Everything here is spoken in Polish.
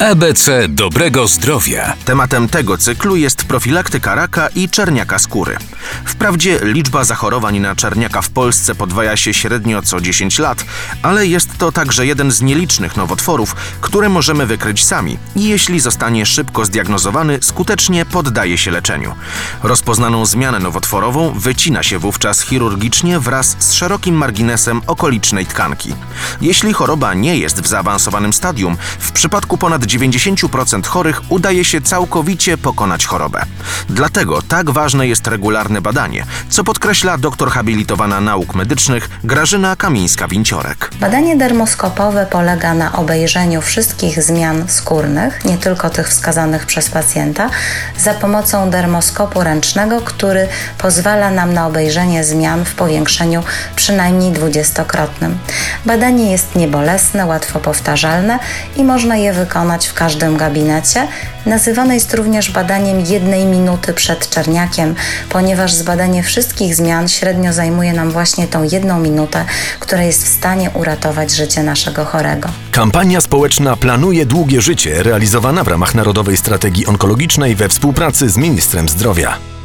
ABC dobrego zdrowia. Tematem tego cyklu jest profilaktyka raka i czerniaka skóry. Wprawdzie liczba zachorowań na czerniaka w Polsce podwaja się średnio co 10 lat, ale jest to także jeden z nielicznych nowotworów, które możemy wykryć sami i jeśli zostanie szybko zdiagnozowany, skutecznie poddaje się leczeniu. Rozpoznaną zmianę nowotworową wycina się wówczas chirurgicznie wraz z szerokim marginesem okolicznej tkanki. Jeśli choroba nie jest w zaawansowanym stadium, w przypadku ponad 90% chorych udaje się całkowicie pokonać chorobę. Dlatego tak ważne jest regularne badanie, co podkreśla doktor habilitowana nauk medycznych Grażyna Kamińska-Winciorek. Badanie dermoskopowe polega na obejrzeniu wszystkich zmian skórnych, nie tylko tych wskazanych przez pacjenta, za pomocą dermoskopu ręcznego, który pozwala nam na obejrzenie zmian w powiększeniu przynajmniej dwudziestokrotnym. Badanie jest niebolesne, łatwo powtarzalne i można je wykonać w każdym gabinecie. Nazywane jest również badaniem jednej minuty przed czerniakiem, ponieważ zbadanie wszystkich zmian średnio zajmuje nam właśnie tą jedną minutę, która jest w stanie uratować życie naszego chorego. Kampania społeczna Planuje Długie Życie, realizowana w ramach Narodowej Strategii Onkologicznej we współpracy z Ministrem Zdrowia.